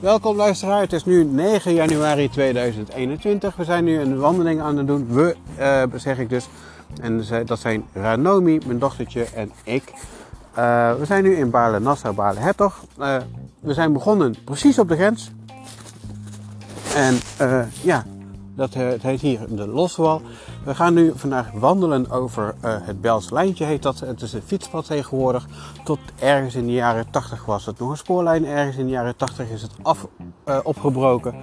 Welkom luisteraar, het is nu 9 januari 2021. We zijn nu een wandeling aan het doen. We, uh, zeg ik dus. En dat zijn Ranomi, mijn dochtertje en ik. Uh, we zijn nu in Baarle-Nassau, Baarle-Hertog. Uh, we zijn begonnen precies op de grens. En ja, dat, het heet hier de Loswal. We gaan nu vandaag wandelen over uh, het Bels Lijntje heet dat. Het is een fietspad tegenwoordig. Tot ergens in de jaren 80 was het nog een spoorlijn. Ergens in de jaren 80 is het af, uh, opgebroken.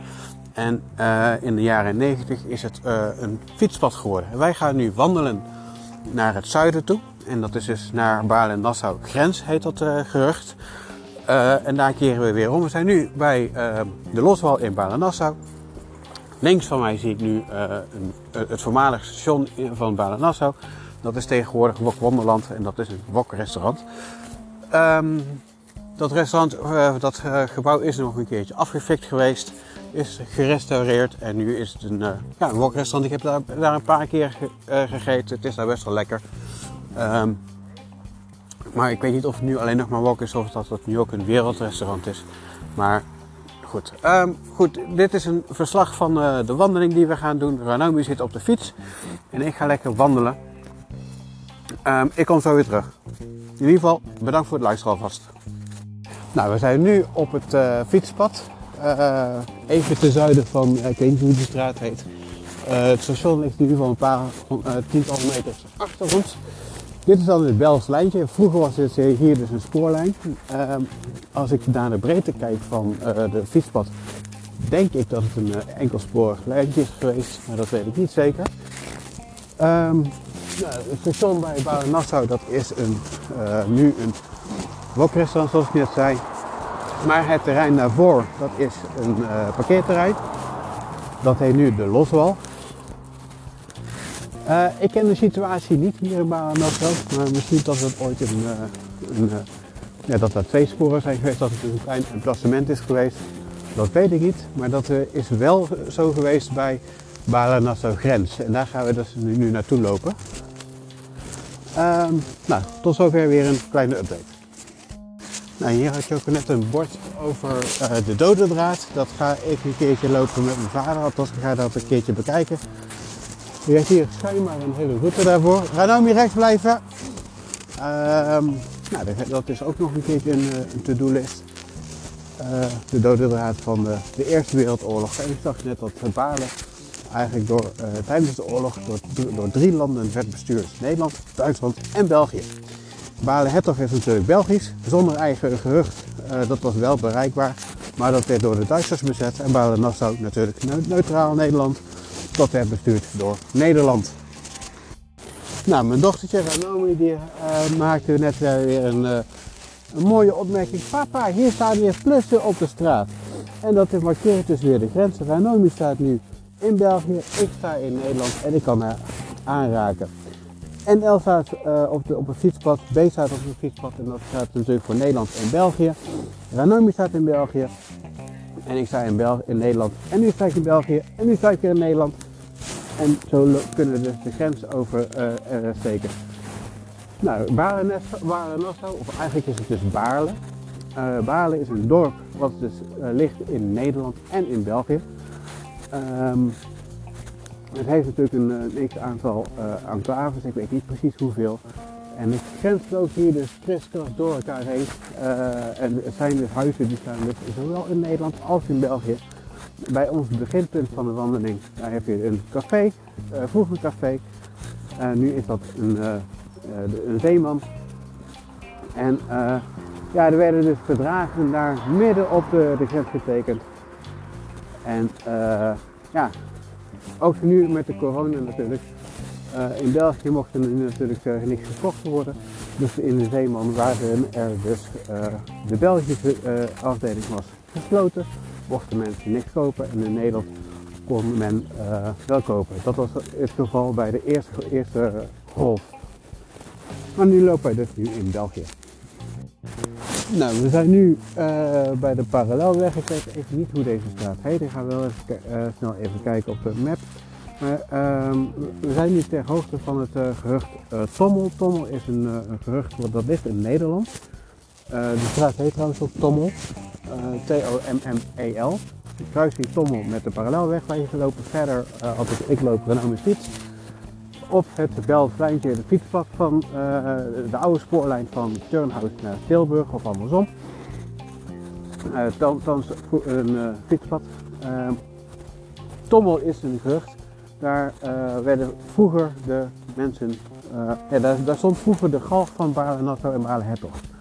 En uh, in de jaren 90 is het een fietspad geworden. En wij gaan nu wandelen naar het zuiden toe. En dat is dus naar Baal en Nassau grens heet dat gerucht. en daar keren we weer om. We zijn nu bij de Loswal in Baal en Nassau. Links van mij zie ik nu uh, een, uh, het voormalige station van Balen-Nassau. Dat is tegenwoordig Wok Wonderland en dat is een Wok-restaurant. Um, dat restaurant, uh, dat gebouw is nog een keertje afgefikt geweest. Is gerestaureerd en nu is het een, ja, Wok-restaurant. Ik heb daar, daar, een paar keer ge, gegeten. Het is daar best wel lekker. Um, maar ik weet niet of het nu alleen nog maar Wok is of dat het nu ook een wereldrestaurant is. Maar Goed. Um, goed, dit is een verslag van uh, de wandeling die we gaan doen. Ranomi zit op de fiets en ik ga lekker wandelen. Um, ik kom zo weer terug. In ieder geval, bedankt voor het luisteren alvast. Nou, we zijn nu op het uh, fietspad. Uh, even ten zuiden van, ik weet niet hoe straat heet. het station ligt in ieder geval een paar tientallen meters achter ons. Dit is dan het Bels lijntje. Vroeger was het hier dus een spoorlijn. Ehm, als ik naar de breedte kijk van uh, de fietspad, denk ik dat het een uh, enkelsporig lijntje is geweest, maar dat weet ik niet zeker. Um, nou, het station bij Baren-Nassau, dat is een, nu een wokrestaurant zoals ik net zei. Maar het terrein daarvoor, dat is een parkeerterrein. Dat heet nu de Loswal. Uh, ik ken de situatie niet hier in Baranatro, maar misschien dat het ooit een, uh, een uh, ja, dat er twee sporen zijn geweest, dat het een klein emplacement is geweest. Dat weet ik niet, maar dat is wel zo geweest bij Baranatro grens. En daar gaan we dus nu, naartoe lopen. Um, nou, tot zover weer een kleine update. Nou, hier had je ook net een bord over de dode draad. Dat ga ik een keertje lopen met mijn vader, althans ik ga dat een keertje bekijken. Je hebt hier schijnbaar een hele route daarvoor. Ga nou meer rechts blijven. Um, nou, dat is ook nog een keertje een, eh, een to-do-list. Uh, de dode draad van de, de, Eerste Wereldoorlog. En ik zag net dat Balen eigenlijk door, uh, tijdens de oorlog door, door, drie landen werd bestuurd. Nederland, Duitsland en België. Balen-Hertog is natuurlijk Belgisch, zonder eigen gerucht. Dat was wel bereikbaar, maar dat werd door de Duitsers bezet. En Balen-Nassau natuurlijk neutraal Nederland dat werd bestuurd door Nederland. Nou, mijn dochtertje Ranomi die uh, maakte net uh, weer een, uh, een, mooie opmerking. Papa, hier staan weer plussen op de straat. En dat markeert dus weer de grens. Ranomi staat nu in België, ik sta in Nederland en ik kan haar aanraken. En El staat op, de, op een fietspad, B staat op een fietspad en dat staat natuurlijk voor Nederland en België. Ranomi staat in België en ik sta in, in Nederland en nu sta ik in België en nu sta ik weer in Nederland. En zo kunnen we de grens over uh, steken. Nou, of eigenlijk is het dus Baarle. Uh, Baarle is een dorp wat dus ligt in Nederland en in België. Um, het heeft natuurlijk een, een x aantal uh, enclaves, ik weet niet precies hoeveel. En het grenst ook hier dus kriskras door elkaar heen. en het zijn dus huizen die staan dus zowel in Nederland als in België bij ons beginpunt van de wandeling, daar heb je een café, uh, vroeger een café. Uh, nu is dat een, uh, een zeeman. En ja, er werden dus verdragen daar midden op de, de grens getekend. En ja, ook nu met de corona natuurlijk. in België mochten er natuurlijk niks gekocht worden. Dus in de zeeman waren er dus de Belgische afdeling was gesloten mochten mensen niks kopen en in Nederland kon men uh, wel kopen. Dat was het geval bij de eerste, eerste golf. Maar nu lopen wij dus nu in België. Nou, we zijn nu uh, bij de parallelweg. Ik weet even niet hoe deze straat heet. Ik ga wel even uh, snel even kijken op de map. Maar uh, we zijn nu ter hoogte van het gerucht Tommel. Tommel is een, een gerucht dat ligt in Nederland. de straat heet trouwens ook Tommel. T-O-M-M-E-L. Kruising Tommel met de parallelweg waar je gelopen. Verder, uh, altijd ik loop dan mijn fiets. Op het Belflijntje de fietspad van de oude spoorlijn van Turnhout naar Tilburg of andersom. Uh, thans een fietspad. Ehm, Tommel is een gehucht. Daar werden vroeger de mensen ja, daar, stond vroeger de galg van Baarle-Nassau en Baarle-Hertog. Uh,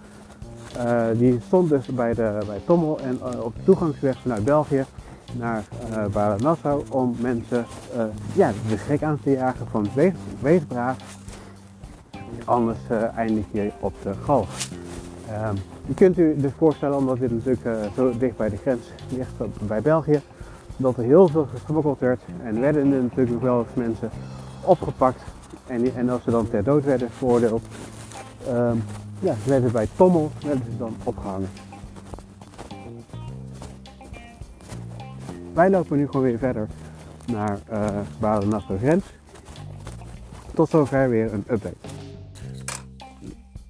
die stond dus bij, de, bij Tommel en uh, op de toegangsweg vanuit België naar uh, Baarle-Nassau om mensen ja, de schrik aan te jagen van wees, wees braaf, anders eindig je op de galg. Ehm, je kunt u dus voorstellen, omdat dit natuurlijk zo dicht bij de grens ligt bij België, dat er heel veel gesmokkeld werd en werden er natuurlijk wel eens mensen opgepakt en, en als ze dan ter dood werden veroordeeld, um, ja, werden bij Tommel werden ze dan opgehangen. Wij lopen nu gewoon weer verder naar uh, Baden Grens. Tot zover weer een update.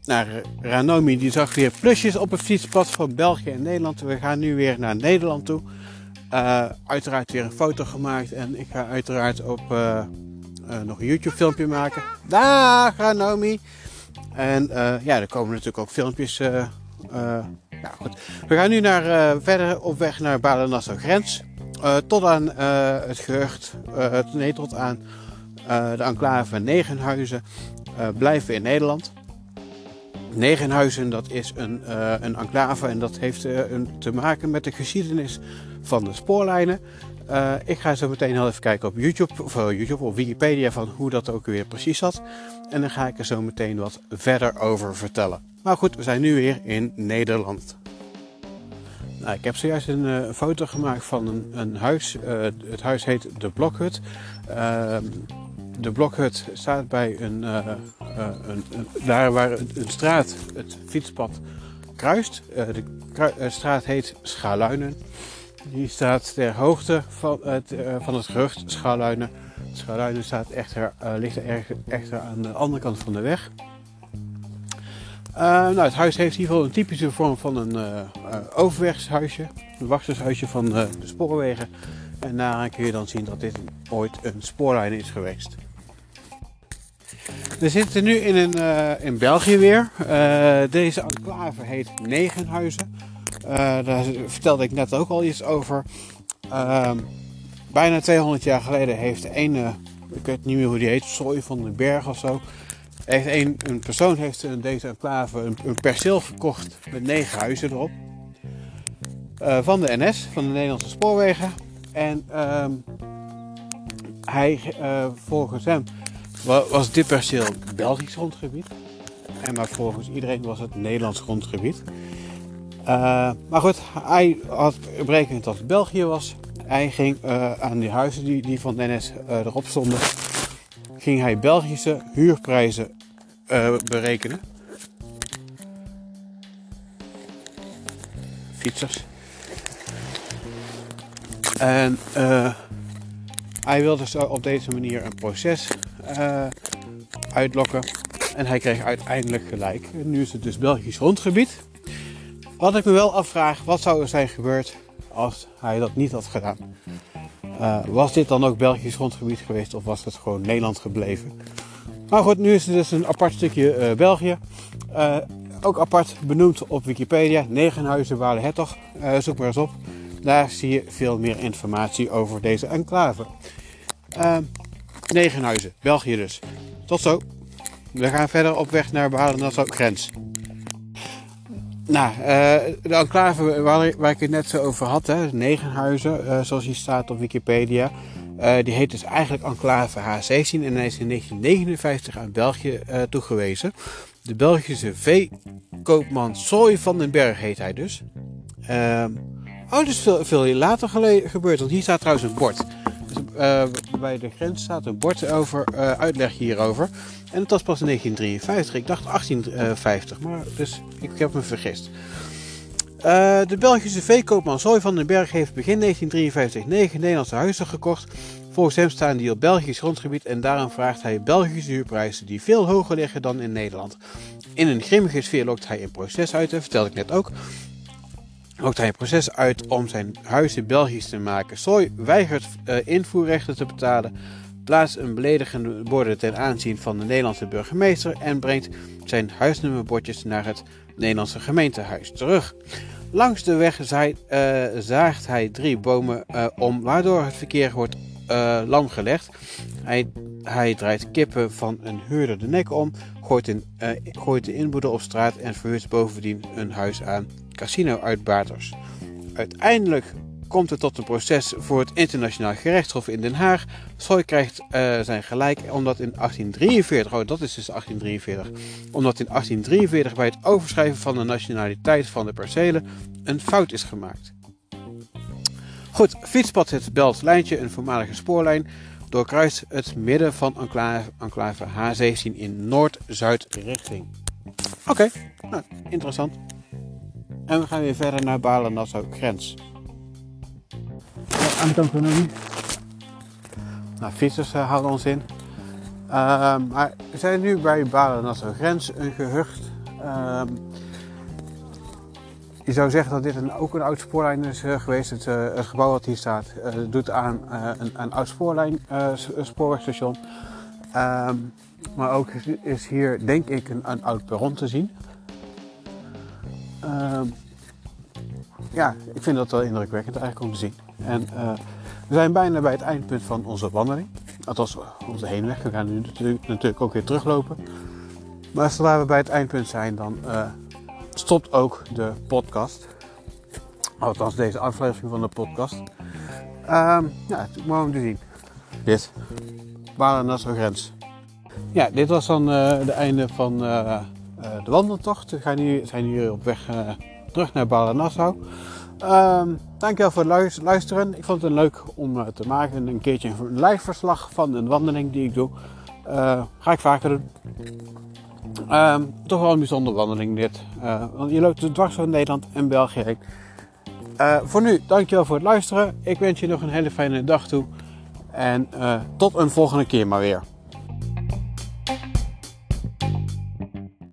Naar Ranomi die zag weer plusjes op het fietspad van België en Nederland. We gaan nu weer naar Nederland toe. Uh, uiteraard weer een foto gemaakt en ik ga uiteraard op nog een YouTube filmpje maken. Dag Naomi! En uh, ja, er komen natuurlijk ook filmpjes. Uh, ja, goed. We gaan nu naar, verder op weg naar Balen-Nassau grens. tot aan het gehucht, nee, tot aan de enclave Negenhuizen blijven in Nederland. Negenhuizen, dat is een, een enclave en dat heeft een, te maken met de geschiedenis van de spoorlijnen. Uh, ik ga zo meteen heel even kijken op YouTube, of uh, YouTube, op Wikipedia van hoe dat ook weer precies zat. En dan ga ik er zo meteen wat verder over vertellen. Maar goed, we zijn nu weer in Nederland. Nou, ik heb zojuist een uh, foto gemaakt van een, een huis. het huis heet De Blokhut. Ehm, de Blokhut staat bij een, een, daar waar een, straat het fietspad kruist. de straat heet Schaluinen. Die staat ter hoogte van het, uh, van het gehucht Schaluinen. Schaluinen staat echter, uh, ligt er echter aan de andere kant van de weg. Uh, nou, het huis heeft in ieder geval een typische vorm van een overwegshuisje. Een wachtershuisje van de spoorwegen. En daaraan kun je dan zien dat dit ooit een spoorlijn is geweest. We zitten nu in, een, in België weer. deze enclave heet Negenhuizen. Uh, daar vertelde ik net ook al iets over. Uh, bijna 200 jaar geleden heeft een, ik weet niet meer hoe die heet, Soy van den Berg of zo. Heeft een, een persoon heeft in deze enclave een, een perceel gekocht met negen huizen erop. Uh, van de NS, van de Nederlandse Spoorwegen. En ehm, hij, volgens hem, was dit perceel Belgisch grondgebied. En maar volgens iedereen was het Nederlands grondgebied. Uh, maar goed, hij had berekend dat het België was. Hij ging uh, aan die huizen die, die van Dennis uh, erop stonden, ging hij Belgische huurprijzen berekenen. Fietsers. En hij wilde zo op deze manier een proces uitlokken. En hij kreeg uiteindelijk gelijk. nu is het dus Belgisch grondgebied. Wat ik me wel afvraag, wat zou er zijn gebeurd als hij dat niet had gedaan? Uh, was dit dan ook Belgisch grondgebied geweest of was het gewoon Nederland gebleven? Maar goed, nu is het dus een apart stukje uh, België. Uh, ook apart benoemd op Wikipedia. Negenhuizen Walen Hertog. zoek maar eens op. Daar zie je veel meer informatie over deze enclave. Negenhuizen, België dus. Tot zo. We gaan verder op weg naar Balen-Nassau grens. Nou, uh, de enclave waar, ik het net zo over had, hè, Negenhuizen, uh, zoals die staat op Wikipedia, uh, die heet dus eigenlijk enclave H16 en hij is in 1959 aan België toegewezen. De Belgische veekoopman Soy van den Berg heet hij dus. Ehm, oh, dat is veel later gebeurd, want hier staat trouwens een bord. Dus, bij de grens staat een bord over uitleg hierover. En het was pas in 1953. Ik dacht 1850, maar dus ik heb me vergist. Uh, de Belgische veekoopman Zooi van den Berg heeft begin 1953 negen Nederlandse huizen gekocht. Volgens hem staan die op Belgisch grondgebied en daarom vraagt hij Belgische huurprijzen die veel hoger liggen dan in Nederland. In een grimmige sfeer lokt hij een proces uit, dat vertelde ik net ook. Ook hij een proces uit om zijn huis in België te maken. Soy weigert uh, invoerrechten te betalen, plaatst een beledigende borden ten aanzien van de Nederlandse burgemeester en brengt zijn huisnummerbordjes naar het Nederlandse gemeentehuis terug. Langs de weg uh, zaagt hij drie bomen uh, om, waardoor het verkeer wordt uh, lam gelegd. Hij, hij, draait kippen van een huurder de nek om, gooit, in, gooit de inboedel op straat en verhuurt bovendien een huis aan casino-uitbaters. Uiteindelijk komt het tot een proces voor het internationaal gerechtshof in Den Haag. Soy krijgt uh, zijn gelijk omdat in 1843, oh dat is dus 1843, omdat in 1843 bij het overschrijven van de nationaliteit van de percelen een fout is gemaakt. Goed, fietspad het Belt Lijntje, een voormalige spoorlijn, doorkruist het midden van enclave, enclave H17 in noord-zuid richting. Oké, okay, nou, interessant. En we gaan weer verder naar Balen-Nassau grens aan de kant van nu. Nou, fietsers uh, houden ons in. Uh, maar we zijn nu bij Balen-Nassau grens, een gehucht. Uh, je zou zeggen dat dit een, ook een oud spoorlijn is uh, geweest. Het, uh, het, gebouw wat hier staat doet aan een, een, oud spoorlijn, spoorwegstation. Ehm, maar ook is hier denk ik een, een oud perron te zien. Ehm, ja, ik vind dat wel indrukwekkend eigenlijk om te zien. En we zijn bijna bij het eindpunt van onze wandeling. Althans, onze heenweg. We gaan nu natuurlijk, ook weer teruglopen. Maar zodra we bij het eindpunt zijn, dan stopt ook de podcast. Althans, deze aflevering van de podcast. Um, ja, het is mooi om te zien. Dit. Grens. Ja, dit was dan uh, de einde van de wandeltocht. We gaan nu, zijn hier op weg terug naar Balen-Nassau. Um, dankjewel voor het luisteren. Ik vond het leuk om te maken. Een keertje een live verslag van een wandeling die ik doe. Ga ik vaker doen. Um, toch wel een bijzondere wandeling dit. Uh, want je loopt dus dwars van Nederland en België heen. voor nu, dankjewel voor het luisteren. Ik wens je nog een hele fijne dag toe. En tot een volgende keer maar weer.